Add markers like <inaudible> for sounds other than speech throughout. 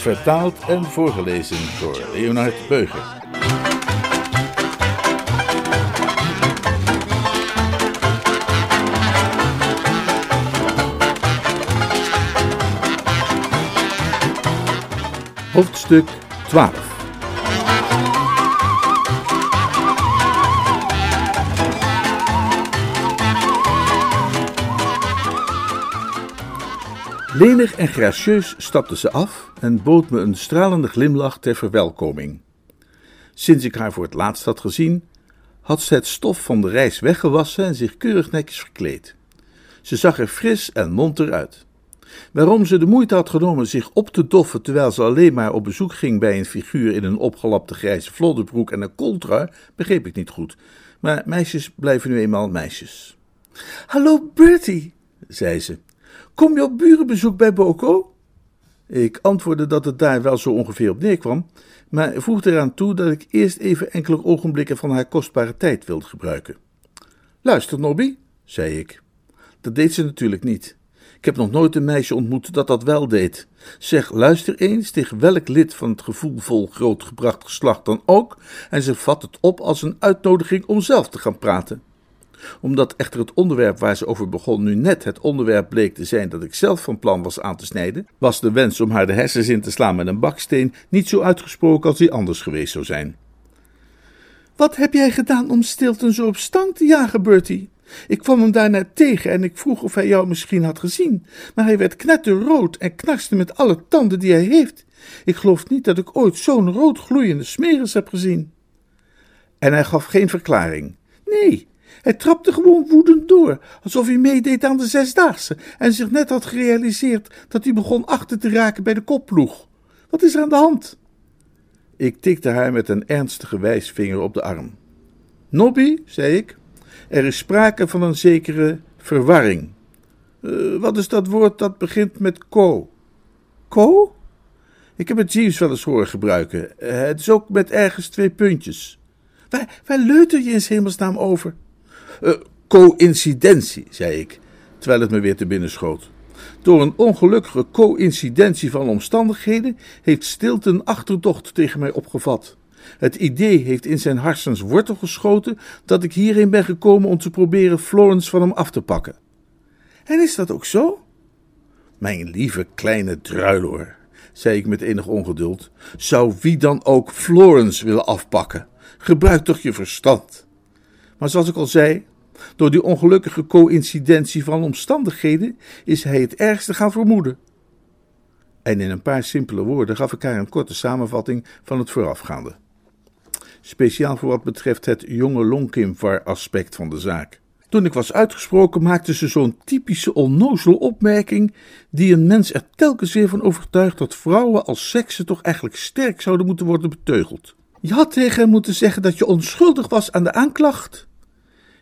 Vertaald en voorgelezen door Leonard Beuger. Hoofdstuk 12 Lenig en gracieus stapte ze af en bood me een stralende glimlach ter verwelkoming. Sinds ik haar voor het laatst had gezien, had ze het stof van de reis weggewassen en zich keurig netjes verkleed. Ze zag er fris en monter uit. Waarom ze de moeite had genomen zich op te doffen terwijl ze alleen maar op bezoek ging bij een figuur in een opgelapte grijze vlodderbroek en een kooltrui, begreep ik niet goed. Maar meisjes blijven nu eenmaal meisjes. Hallo Bertie, zei ze. Kom je op burenbezoek bij Boko? Ik antwoordde dat het daar wel zo ongeveer op neerkwam, maar voegde eraan toe dat ik eerst even enkele ogenblikken van haar kostbare tijd wilde gebruiken. Luister, Nobby, zei ik. Dat deed ze natuurlijk niet. Ik heb nog nooit een meisje ontmoet dat dat wel deed. Zeg, luister eens tegen welk lid van het gevoelvol grootgebracht geslacht dan ook, en ze vat het op als een uitnodiging om zelf te gaan praten omdat echter het onderwerp waar ze over begon nu net het onderwerp bleek te zijn dat ik zelf van plan was aan te snijden, was de wens om haar de hersens in te slaan met een baksteen niet zo uitgesproken als die anders geweest zou zijn. Wat heb jij gedaan om Stilton zo op stang te jagen, Bertie? Ik kwam hem daarna tegen en ik vroeg of hij jou misschien had gezien, maar hij werd knetterrood en knarste met alle tanden die hij heeft. Ik geloof niet dat ik ooit zo'n rood gloeiende smeris heb gezien. En hij gaf geen verklaring. Nee, hij trapte gewoon woedend door, alsof hij meedeed aan de zesdaagse en zich net had gerealiseerd dat hij begon achter te raken bij de kopploeg. Wat is er aan de hand? Ik tikte haar met een ernstige wijsvinger op de arm. Nobby, zei ik, er is sprake van een zekere verwarring. Uh, wat is dat woord dat begint met ko? Ko? Ik heb het Jeeves wel eens horen gebruiken. Uh, het is ook met ergens twee puntjes. Waar, waar leuter je in hemelsnaam over? Uh, coïncidentie, zei ik, terwijl het me weer te binnen schoot. Door een ongelukkige coïncidentie van omstandigheden heeft Stilte een achterdocht tegen mij opgevat. Het idee heeft in zijn harsens wortel geschoten dat ik hierheen ben gekomen om te proberen Florence van hem af te pakken. En is dat ook zo? Mijn lieve kleine druiloor, zei ik met enig ongeduld, zou wie dan ook Florence willen afpakken? Gebruik toch je verstand. Maar zoals ik al zei, door die ongelukkige coïncidentie van omstandigheden is hij het ergste gaan vermoeden. En in een paar simpele woorden gaf ik haar een korte samenvatting van het voorafgaande. Speciaal voor wat betreft het jonge Lonkimvar-aspect van de zaak. Toen ik was uitgesproken, maakte ze zo'n typische onnozele opmerking, die een mens er telkens weer van overtuigt dat vrouwen als seksen toch eigenlijk sterk zouden moeten worden beteugeld. Je had tegen hem moeten zeggen dat je onschuldig was aan de aanklacht.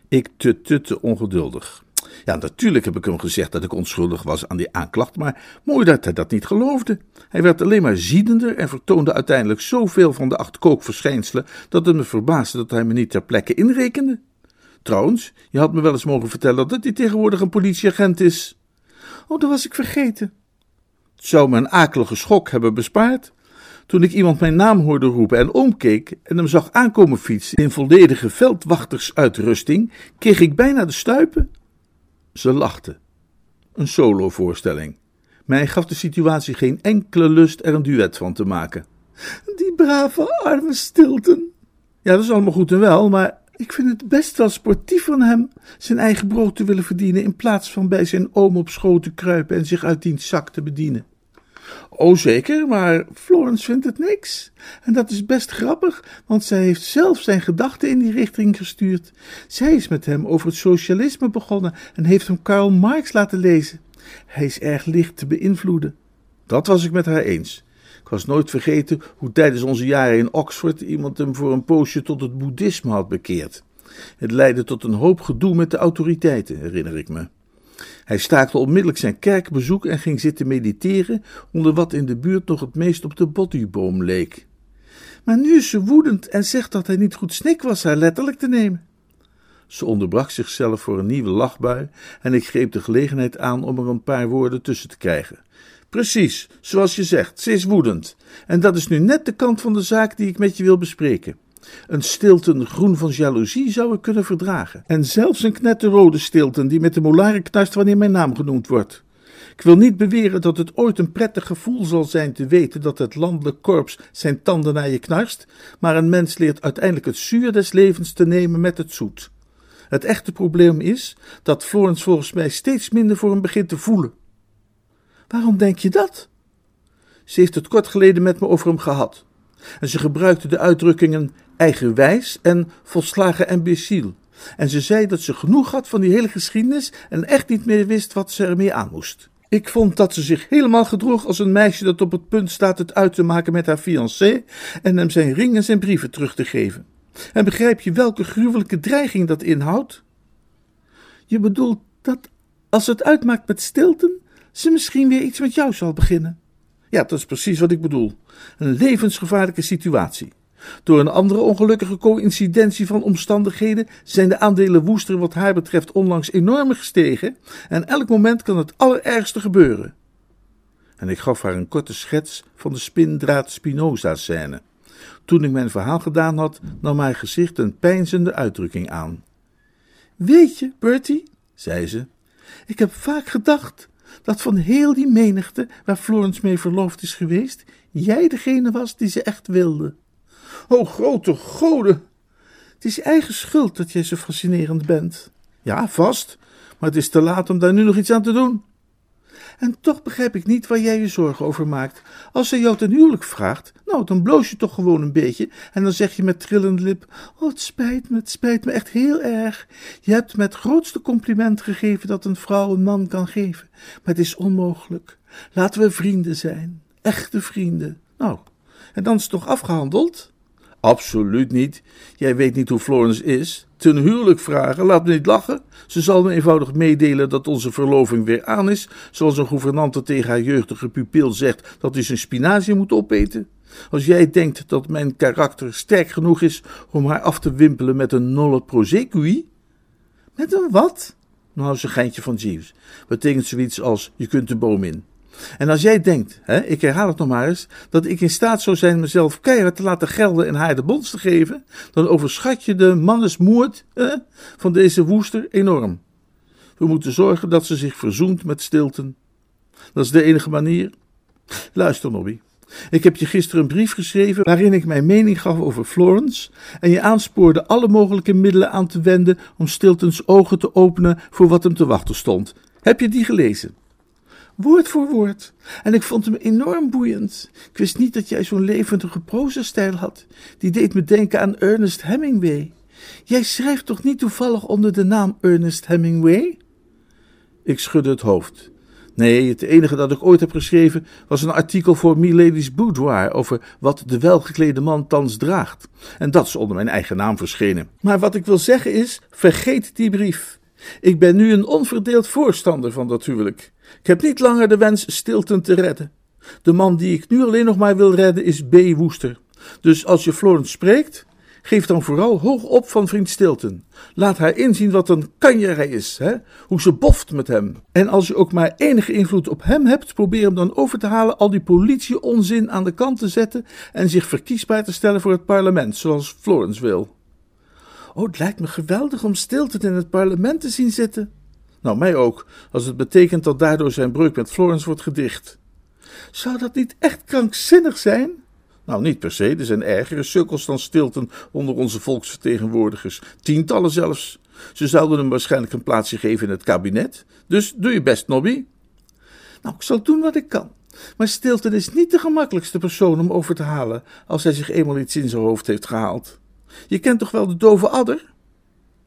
Ik tutte ongeduldig. Ja, natuurlijk heb ik hem gezegd dat ik onschuldig was aan die aanklacht, maar mooi dat hij dat niet geloofde. Hij werd alleen maar ziedender en vertoonde uiteindelijk zoveel van de acht kookverschijnselen dat het me verbaasde dat hij me niet ter plekke inrekende. Trouwens, je had me wel eens mogen vertellen dat hij tegenwoordig een politieagent is. Oh, dat was ik vergeten. Het zou me een akelige schok hebben bespaard. Toen ik iemand mijn naam hoorde roepen en omkeek en hem zag aankomen fietsen in volledige veldwachtersuitrusting, kreeg ik bijna de stuipen. Ze lachte. Een solovoorstelling. Mij gaf de situatie geen enkele lust er een duet van te maken. Die brave arme Stilton. Ja, dat is allemaal goed en wel, maar ik vind het best wel sportief van hem zijn eigen brood te willen verdienen in plaats van bij zijn oom op schoot te kruipen en zich uit diens zak te bedienen. Oh, zeker, maar Florence vindt het niks. En dat is best grappig, want zij heeft zelf zijn gedachten in die richting gestuurd. Zij is met hem over het socialisme begonnen en heeft hem Karl Marx laten lezen. Hij is erg licht te beïnvloeden. Dat was ik met haar eens. Ik was nooit vergeten hoe tijdens onze jaren in Oxford iemand hem voor een poosje tot het boeddhisme had bekeerd. Het leidde tot een hoop gedoe met de autoriteiten, herinner ik me. Hij staakte onmiddellijk zijn kerkbezoek en ging zitten mediteren onder wat in de buurt nog het meest op de bodhiboom leek. Maar nu is ze woedend en zegt dat hij niet goed snik was haar letterlijk te nemen. Ze onderbrak zichzelf voor een nieuwe lachbui en ik greep de gelegenheid aan om er een paar woorden tussen te krijgen. Precies, zoals je zegt, ze is woedend. En dat is nu net de kant van de zaak die ik met je wil bespreken. Een stilten groen van jaloezie zou ik kunnen verdragen. En zelfs een knetterrode stilten die met de molaren knarst wanneer mijn naam genoemd wordt. Ik wil niet beweren dat het ooit een prettig gevoel zal zijn te weten dat het landelijk korps zijn tanden naar je knarst, maar een mens leert uiteindelijk het zuur des levens te nemen met het zoet. Het echte probleem is dat Florence volgens mij steeds minder voor hem begint te voelen. Waarom denk je dat? Ze heeft het kort geleden met me over hem gehad. En ze gebruikte de uitdrukkingen eigenwijs en volslagen imbeciel. En ze zei dat ze genoeg had van die hele geschiedenis en echt niet meer wist wat ze ermee aan moest. Ik vond dat ze zich helemaal gedroeg als een meisje dat op het punt staat het uit te maken met haar fiancé en hem zijn ring en zijn brieven terug te geven. En begrijp je welke gruwelijke dreiging dat inhoudt? Je bedoelt dat als het uitmaakt met Stilton, ze misschien weer iets met jou zal beginnen? Ja, dat is precies wat ik bedoel. Een levensgevaarlijke situatie. Door een andere ongelukkige coïncidentie van omstandigheden zijn de aandelen Woester wat haar betreft onlangs enorm gestegen en elk moment kan het allerergste gebeuren. En ik gaf haar een korte schets van de spindraad Spinoza-scène. Toen ik mijn verhaal gedaan had, nam haar gezicht een pijnzende uitdrukking aan. Weet je, Bertie, zei ze, ik heb vaak gedacht dat van heel die menigte waar Florence mee verloofd is geweest, jij degene was die ze echt wilde. O grote goden! Het is je eigen schuld dat jij zo fascinerend bent. Ja, vast, maar het is te laat om daar nu nog iets aan te doen. En toch begrijp ik niet waar jij je zorgen over maakt. Als zij jou ten huwelijk vraagt, nou, dan bloos je toch gewoon een beetje en dan zeg je met trillende lip: Oh, het spijt me, het spijt me echt heel erg. Je hebt me het grootste compliment gegeven dat een vrouw een man kan geven, maar het is onmogelijk. Laten we vrienden zijn, echte vrienden. Nou, en dan is het toch afgehandeld? Absoluut niet. Jij weet niet hoe Florence is. Ten huwelijk vragen, laat me niet lachen. Ze zal me eenvoudig meedelen dat onze verloving weer aan is, zoals een gouvernante tegen haar jeugdige pupil zegt dat hij zijn spinazie moet opeten. Als jij denkt dat mijn karakter sterk genoeg is om haar af te wimpelen met een nolle prosecui. Met een wat? Nou, een geintje van Jeeves. Betekent zoiets als: je kunt de boom in. En als jij denkt, hè, ik herhaal het nog maar eens, dat ik in staat zou zijn mezelf keihard te laten gelden en haar de bons te geven, dan overschat je de mannesmoord hè, van deze woester enorm. We moeten zorgen dat ze zich verzoent met stilten. Dat is de enige manier. Luister, Nobby. Ik heb je gisteren een brief geschreven waarin ik mijn mening gaf over Florence en je aanspoorde alle mogelijke middelen aan te wenden om Stiltons ogen te openen voor wat hem te wachten stond. Heb je die gelezen? Woord voor woord. En ik vond hem enorm boeiend. Ik wist niet dat jij zo'n levendige proza-stijl had. Die deed me denken aan Ernest Hemingway. Jij schrijft toch niet toevallig onder de naam Ernest Hemingway? Ik schudde het hoofd. Nee, het enige dat ik ooit heb geschreven was een artikel voor Milady's Boudoir over wat de welgeklede man thans draagt. En dat is onder mijn eigen naam verschenen. Maar wat ik wil zeggen is: vergeet die brief. Ik ben nu een onverdeeld voorstander van dat huwelijk. Ik heb niet langer de wens Stilton te redden. De man die ik nu alleen nog maar wil redden is B. Woester. Dus als je Florence spreekt, geef dan vooral hoog op van vriend Stilton. Laat haar inzien wat een kanjerij is, hè? hoe ze boft met hem. En als je ook maar enige invloed op hem hebt, probeer hem dan over te halen al die politie-onzin aan de kant te zetten en zich verkiesbaar te stellen voor het parlement, zoals Florence wil. Oh, het lijkt me geweldig om Stilton in het parlement te zien zitten. Nou, mij ook, als het betekent dat daardoor zijn breuk met Florence wordt gedicht. Zou dat niet echt krankzinnig zijn? Nou, niet per se. Er zijn ergere sukkels dan Stilton onder onze volksvertegenwoordigers. Tientallen zelfs. Ze zouden hem waarschijnlijk een plaatsje geven in het kabinet. Dus doe je best, Nobby. Nou, ik zal doen wat ik kan. Maar Stilton is niet de gemakkelijkste persoon om over te halen als hij zich eenmaal iets in zijn hoofd heeft gehaald. Je kent toch wel de dove adder?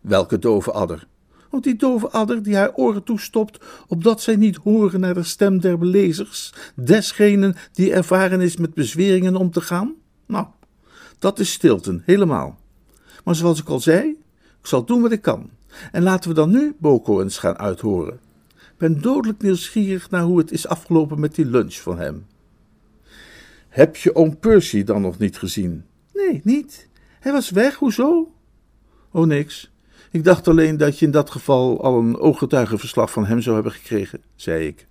Welke dove adder? Want die dove adder die haar oren toestopt, opdat zij niet horen naar de stem der belezers, desgenen die ervaren is met bezweringen om te gaan? Nou, dat is stilten, helemaal. Maar zoals ik al zei, ik zal doen wat ik kan. En laten we dan nu Boko eens gaan uithoren. Ik ben dodelijk nieuwsgierig naar hoe het is afgelopen met die lunch van hem. Heb je oom Percy dan nog niet gezien? Nee, niet. Hij was weg, hoezo? Oh, niks. Ik dacht alleen dat je in dat geval al een ooggetuigenverslag van hem zou hebben gekregen, zei ik.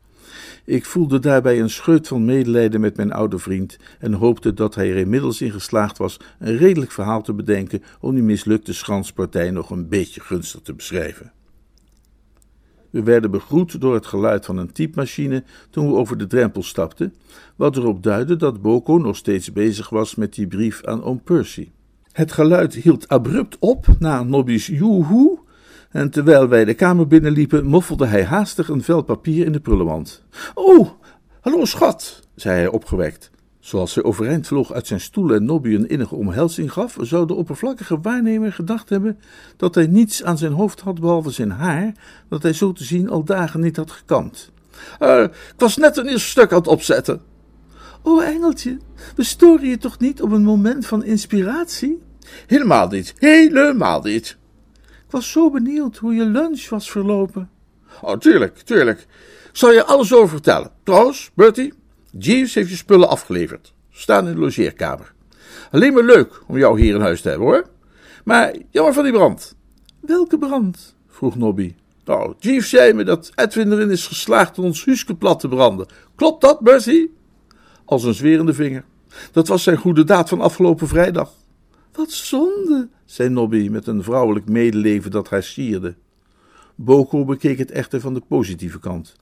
Ik voelde daarbij een scheut van medelijden met mijn oude vriend en hoopte dat hij er inmiddels in geslaagd was een redelijk verhaal te bedenken om die mislukte schanspartij nog een beetje gunstig te beschrijven. We werden begroet door het geluid van een typemachine toen we over de drempel stapten, wat erop duidde dat Boko nog steeds bezig was met die brief aan oom Percy. Het geluid hield abrupt op na Nobby's joehoe, en terwijl wij de kamer binnenliepen, moffelde hij haastig een vel papier in de prullenmand. Oh, hallo schat, zei hij opgewekt. Zoals hij overeind vloog uit zijn stoel en Nobby een innige omhelzing gaf, zou de oppervlakkige waarnemer gedacht hebben dat hij niets aan zijn hoofd had behalve zijn haar, dat hij zo te zien al dagen niet had gekamd. Uh, ik was net een eerste stuk aan het opzetten. Oh, Engeltje, we storen je toch niet op een moment van inspiratie? Helemaal niet, helemaal niet. Ik was zo benieuwd hoe je lunch was verlopen. Oh, tuurlijk, tuurlijk. Ik zal je alles over vertellen. Trouwens, Bertie, Jeeves heeft je spullen afgeleverd. Staan in de logeerkamer. Alleen maar leuk om jou hier in huis te hebben, hoor. Maar jammer van die brand. Welke brand? vroeg Nobby. Nou, Jeeves zei me dat Edwin erin is geslaagd om ons huisje plat te branden. Klopt dat, Bertie? Als een zwerende vinger. Dat was zijn goede daad van afgelopen vrijdag. Wat zonde, zei Nobby met een vrouwelijk medeleven dat haar sierde. Boko bekeek het echter van de positieve kant.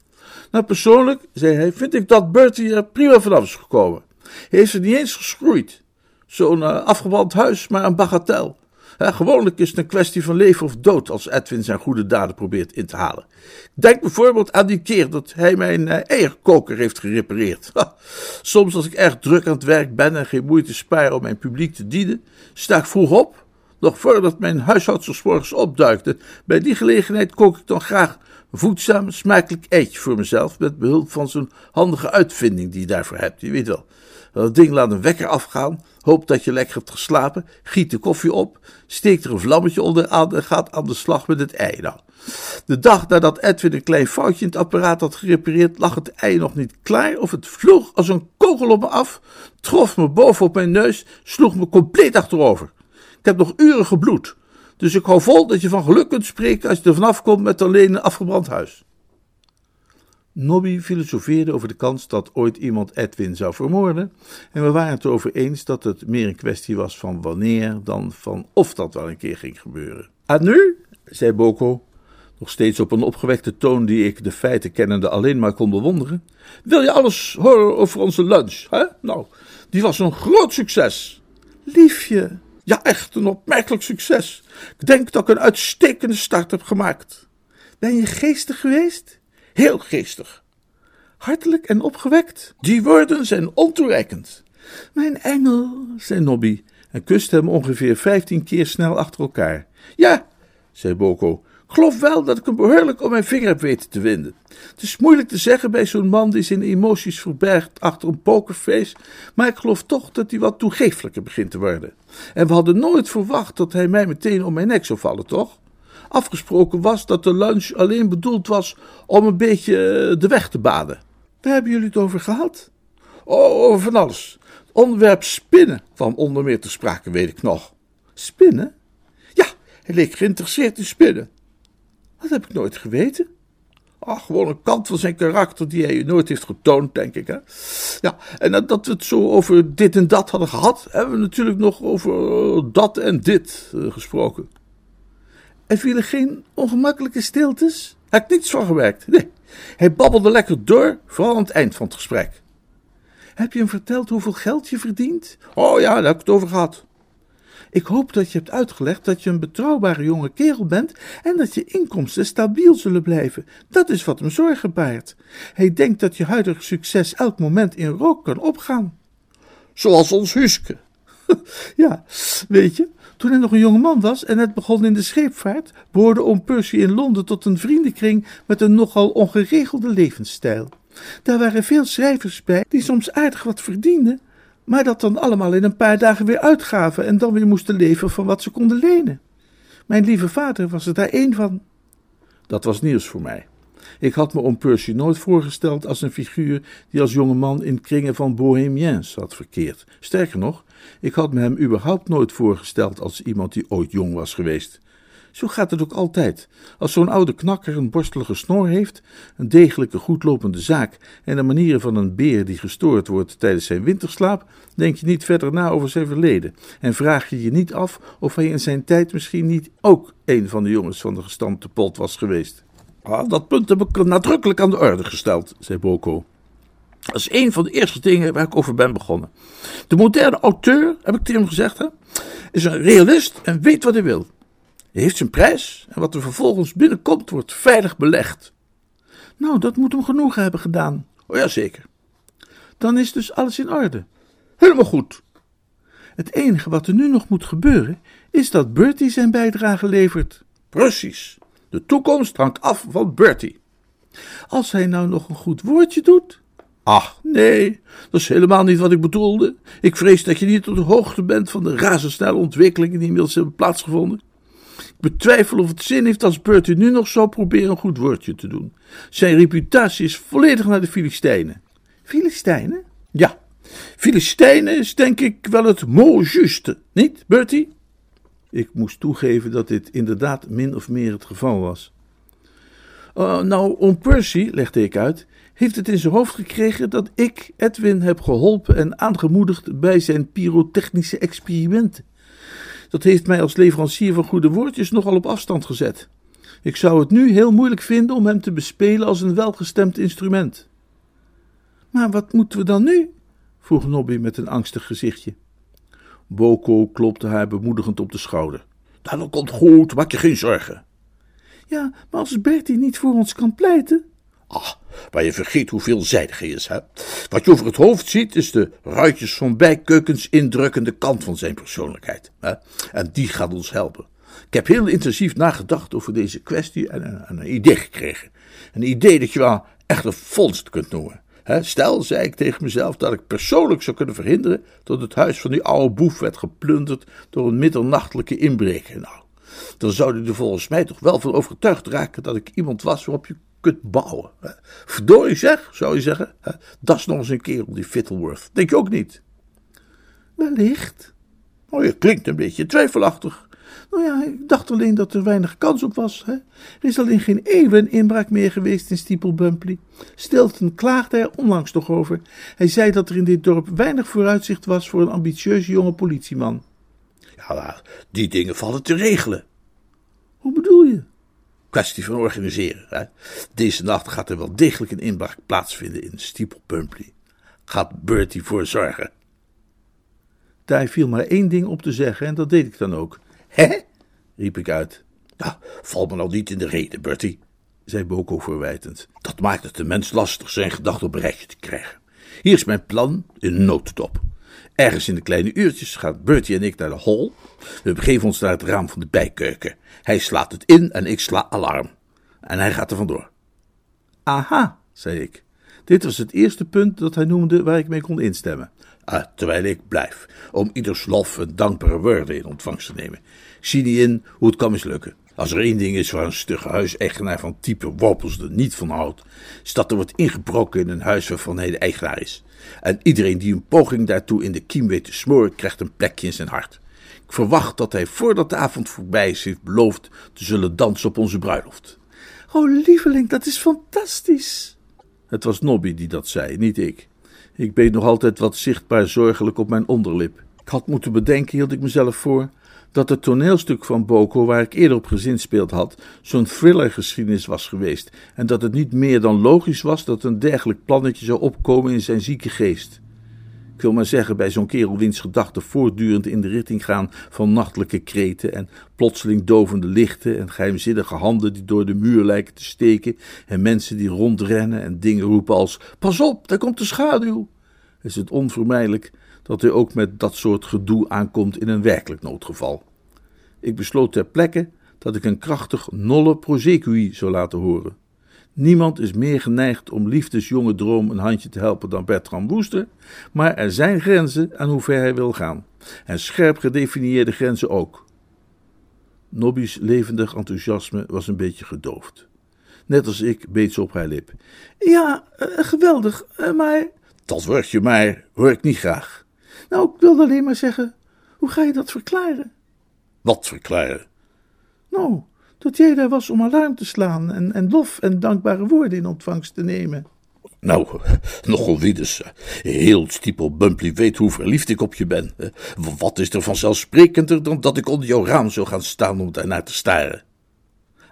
Nou, persoonlijk, zei hij, vind ik dat Bertie er prima vanaf is gekomen. Hij heeft er niet eens geschroeid. Zo'n uh, huis, maar een bagatel. Gewoonlijk is het een kwestie van leven of dood als Edwin zijn goede daden probeert in te halen. Denk bijvoorbeeld aan die keer dat hij mijn uh, eierkoker heeft gerepareerd. <laughs> Soms als ik erg druk aan het werk ben en geen moeite spaar om mijn publiek te dienen, sta ik vroeg op, nog voordat mijn huishoudster morgens opduikte. Bij die gelegenheid kook ik dan graag een voedzaam, smakelijk eitje voor mezelf met behulp van zo'n handige uitvinding die je daarvoor hebt. Je weet wel, dat ding laat een wekker afgaan, hoopt dat je lekker hebt geslapen, giet de koffie op, steekt er een vlammetje onder aan en gaat aan de slag met het ei. Nou, de dag nadat Edwin een klein foutje in het apparaat had gerepareerd, lag het ei nog niet klaar of het vloog als een kogel op me af, trof me boven op mijn neus, sloeg me compleet achterover. Ik heb nog uren gebloed, dus ik hou vol dat je van geluk kunt spreken als je er vanaf komt met alleen een afgebrand huis. Nobby filosofeerde over de kans dat ooit iemand Edwin zou vermoorden, en we waren het erover eens dat het meer een kwestie was van wanneer dan van of dat wel een keer ging gebeuren. En nu, zei Boko, nog steeds op een opgewekte toon die ik de feiten kennende alleen maar kon bewonderen, wil je alles horen over onze lunch, hè? Nou, die was een groot succes. Liefje. Ja, echt een opmerkelijk succes. Ik denk dat ik een uitstekende start heb gemaakt. Ben je geestig geweest? Heel geestig. Hartelijk en opgewekt. Die woorden zijn ontoereikend. Mijn engel, zei Nobby en kuste hem ongeveer vijftien keer snel achter elkaar. Ja, zei Boko, geloof wel dat ik hem behoorlijk om mijn vinger heb weten te winden. Het is moeilijk te zeggen bij zo'n man die zijn emoties verbergt achter een pokerface, maar ik geloof toch dat hij wat toegeeflijker begint te worden. En we hadden nooit verwacht dat hij mij meteen om mijn nek zou vallen, toch? Afgesproken was dat de lunch alleen bedoeld was om een beetje eh, de weg te baden. Waar hebben jullie het over gehad? Oh, over van alles. Het onderwerp spinnen kwam onder meer te sprake, weet ik nog. Spinnen? Ja, hij leek geïnteresseerd in spinnen. Dat heb ik nooit geweten. Ach, gewoon een kant van zijn karakter die hij nooit heeft getoond, denk ik. Hè? Ja, en dat we het zo over dit en dat hadden gehad, hebben we natuurlijk nog over eh, dat en dit uh, gesproken. Er vielen geen ongemakkelijke stiltes? Heb ik niets van gewerkt. Nee, hij babbelde lekker door, vooral aan het eind van het gesprek. Heb je hem verteld hoeveel geld je verdient? Oh ja, daar heb ik het over gehad. Ik hoop dat je hebt uitgelegd dat je een betrouwbare jonge kerel bent en dat je inkomsten stabiel zullen blijven. Dat is wat hem zorgen baart. Hij denkt dat je huidige succes elk moment in rook kan opgaan. Zoals ons Huske. <laughs> ja, weet je, Toen hij nog een jonge man was en net begon in de scheepvaart, behoorde oom Percy in Londen tot een vriendenkring met een nogal ongeregelde levensstijl. Daar waren veel schrijvers bij die soms aardig wat verdienden, maar dat dan allemaal in een paar dagen weer uitgaven en dan weer moesten leven van wat ze konden lenen. Mijn lieve vader was er daar één van. Dat was nieuws voor mij. Ik had me om Percy nooit voorgesteld als een figuur die als jonge man in kringen van bohemiens had verkeerd. Sterker nog, ik had me hem überhaupt nooit voorgesteld als iemand die ooit jong was geweest. Zo gaat het ook altijd. Als zo'n oude knakker een borstelige snor heeft, een degelijke goedlopende zaak en de manieren van een beer die gestoord wordt tijdens zijn winterslaap, denk je niet verder na over zijn verleden en vraag je je niet af of hij in zijn tijd misschien niet ook een van de jongens van de gestampte pot was geweest. Ah, dat punt heb ik nadrukkelijk aan de orde gesteld, zei Boko. Dat is een van de eerste dingen waar ik over ben begonnen. De moderne auteur, heb ik tegen hem gezegd, hè, is een realist en weet wat hij wil. Hij heeft zijn prijs en wat er vervolgens binnenkomt wordt veilig belegd. Nou, dat moet hem genoeg hebben gedaan. Oh ja, zeker. Dan is dus alles in orde. Helemaal goed. Het enige wat er nu nog moet gebeuren, is dat Bertie zijn bijdrage levert. Precies. De toekomst hangt af van Bertie. Als hij nou nog een goed woordje doet. Ach, nee, dat is helemaal niet wat ik bedoelde. Ik vrees dat je niet op de hoogte bent van de razendsnelle ontwikkelingen die inmiddels hebben plaatsgevonden. Ik betwijfel of het zin heeft als Bertie nu nog zou proberen een goed woordje te doen. Zijn reputatie is volledig naar de Filistijnen. Filistijnen? Ja, Filistijnen is denk ik wel het mot juste, niet, Bertie? Ik moest toegeven dat dit inderdaad min of meer het geval was. Uh, nou, om Percy, legde ik uit, heeft het in zijn hoofd gekregen dat ik Edwin heb geholpen en aangemoedigd bij zijn pyrotechnische experimenten. Dat heeft mij als leverancier van goede woordjes nogal op afstand gezet. Ik zou het nu heel moeilijk vinden om hem te bespelen als een welgestemd instrument. Maar wat moeten we dan nu? vroeg Nobby met een angstig gezichtje. Boko klopte haar bemoedigend op de schouder. Dat komt goed, maak je geen zorgen. Ja, maar als Bertie niet voor ons kan pleiten. Ah, maar je vergeet hoe veelzijdig hij is, hè? Wat je over het hoofd ziet, is de ruitjes van bijkeukens indrukkende kant van zijn persoonlijkheid. Hè? En die gaat ons helpen. Ik heb heel intensief nagedacht over deze kwestie en, en een idee gekregen. Een idee dat je wel echt een vondst kunt noemen. Stel, zei ik tegen mezelf, dat ik persoonlijk zou kunnen verhinderen dat het huis van die oude boef werd geplunderd door een middernachtelijke inbreker. Nou, dan zou hij er volgens mij toch wel van overtuigd raken dat ik iemand was waarop je kunt bouwen. Verdorie zeg, zou je zeggen. Dat is nog eens een kerel, die Fittleworth. Denk je ook niet? Wellicht. Oh, je klinkt een beetje twijfelachtig. Nou ja, ik dacht alleen dat er weinig kans op was. Hè? Er is al in geen eeuwen inbraak meer geweest in Steeple. Stilton klaagde er onlangs nog over. Hij zei dat er in dit dorp weinig vooruitzicht was voor een ambitieuze jonge politieman. Ja, die dingen vallen te regelen. Hoe bedoel je? Kwestie van organiseren. Hè? Deze nacht gaat er wel degelijk een inbraak plaatsvinden in Steeple Bumpley. Gaat Bertie voor zorgen. Daar viel maar één ding op te zeggen en dat deed ik dan ook. Hè? riep ik uit. Ja, val me nou niet in de reden, Bertie, zei Boko verwijtend. Dat maakt het de mens lastig zijn gedachten op een rijtje te krijgen. Hier is mijn plan in notendop. Ergens in de kleine uurtjes gaat Bertie en ik naar de hall. We begeven ons naar het raam van de bijkeuken. Hij slaat het in en ik sla alarm. En hij gaat er vandoor. Aha, zei ik. Dit was het eerste punt dat hij noemde waar ik mee kon instemmen. Ah, terwijl ik blijf, om ieders lof en dankbare woorden in ontvangst te nemen. Zie niet in hoe het kan mislukken. Als er één ding is waar een stugge huiseigenaar van type Worpels er niet van houdt, is dat er wordt ingebroken in een huis waarvan hij de eigenaar is. En iedereen die een poging daartoe in de kiem weet te smoren, krijgt een plekje in zijn hart. Ik verwacht dat hij voordat de avond voorbij is, heeft beloofd te zullen dansen op onze bruiloft. Oh, lieveling, dat is fantastisch. Het was Nobby die dat zei, niet ik. Ik beet nog altijd wat zichtbaar zorgelijk op mijn onderlip. Ik had moeten bedenken, hield ik mezelf voor, dat het toneelstuk van Boko, waar ik eerder op gezinspeeld had, zo'n thrillergeschiedenis was geweest, en dat het niet meer dan logisch was dat een dergelijk plannetje zou opkomen in zijn zieke geest. Ik wil maar zeggen, bij zo'n kerel wiens gedachten voortdurend in de richting gaan van nachtelijke kreten en plotseling dovende lichten en geheimzinnige handen die door de muur lijken te steken en mensen die rondrennen en dingen roepen als pas op, daar komt de schaduw, is het onvermijdelijk dat hij ook met dat soort gedoe aankomt in een werkelijk noodgeval. Ik besloot ter plekke dat ik een krachtig nolle prosecui zou laten horen. Niemand is meer geneigd om liefdesjonge droom een handje te helpen dan Bertram Woester, maar er zijn grenzen aan hoe ver hij wil gaan. En scherp gedefinieerde grenzen ook. Nobby's levendig enthousiasme was een beetje gedoofd. Net als ik beet ze op haar lip. Ja, uh, geweldig, uh, maar. Dat woordje maar hoor ik niet graag. Nou, ik wilde alleen maar zeggen, hoe ga je dat verklaren? Wat verklaren? Nou, dat jij daar was om alarm te slaan en, en lof en dankbare woorden in ontvangst te nemen. Nou, <laughs> nogal wie dus. Heel stiepel Bumpley weet hoe verliefd ik op je ben. Wat is er vanzelfsprekender dan dat ik onder jouw raam zou gaan staan om daarnaar te staren?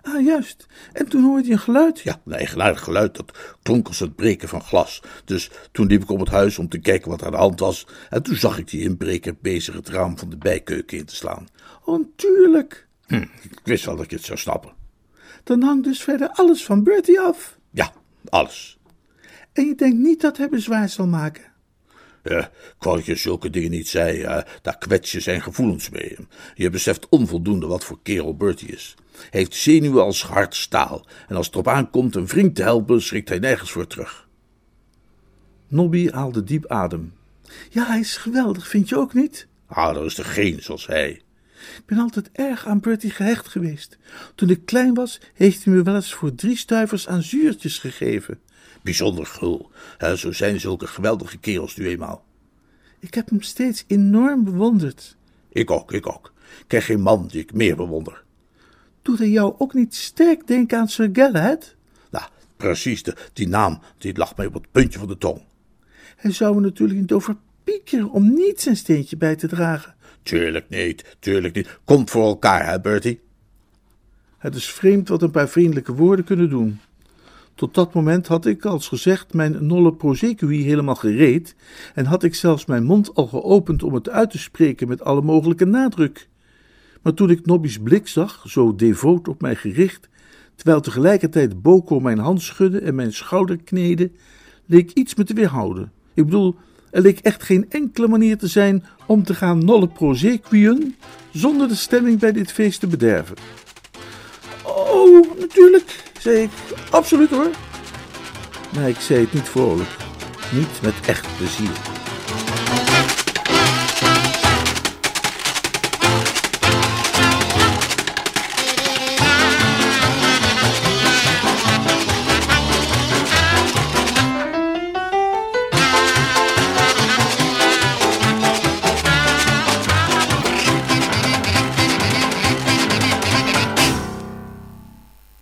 Ah, juist. En toen hoorde je een geluid? Ja, een eigenaardig geluid. Dat klonk als het breken van glas. Dus toen liep ik om het huis om te kijken wat er aan de hand was. En toen zag ik die inbreker bezig het raam van de bijkeuken in te slaan. Oh, tuurlijk. Hm, ik wist wel dat je het zou snappen. Dan hangt dus verder alles van Bertie af? Ja, alles. En je denkt niet dat hij bezwaar zal maken? Ja, dat je zulke dingen niet zei. Daar kwets je zijn gevoelens mee. Je beseft onvoldoende wat voor kerel Bertie is. Hij heeft zenuwen als hard staal. En als het erop aankomt een vriend te helpen, schrikt hij nergens voor terug. Nobby haalde diep adem. Ja, hij is geweldig, vind je ook niet? Ah, er is er geen zoals hij. Ik ben altijd erg aan Bertie gehecht geweest. Toen ik klein was, heeft hij me wel eens voor drie stuivers aan zuurtjes gegeven. Bijzonder gul. Zo zijn zulke geweldige kerels nu eenmaal. Ik heb hem steeds enorm bewonderd. Ik ook, ik ook. Ik ken geen man die ik meer bewonder. Doet hij jou ook niet sterk denken aan Sir Galahad? Nou, precies, de, die naam die lag mij op het puntje van de tong. Hij zou er natuurlijk niet over piekeren om niet zijn steentje bij te dragen. Tuurlijk niet, tuurlijk niet. Komt voor elkaar, hè, Bertie? Het is vreemd wat een paar vriendelijke woorden kunnen doen. Tot dat moment had ik, als gezegd, mijn nolle prosecui helemaal gereed en had ik zelfs mijn mond al geopend om het uit te spreken met alle mogelijke nadruk. Maar toen ik Nobby's blik zag, zo devoot op mij gericht, terwijl tegelijkertijd Boko mijn hand schudde en mijn schouder kneedde, leek iets me te weerhouden. Ik bedoel, er leek echt geen enkele manier te zijn om te gaan nolle prosequien zonder de stemming bij dit feest te bederven. Oh, natuurlijk, zei ik. Absoluut hoor. Maar ik zei het niet vrolijk. Niet met echt plezier.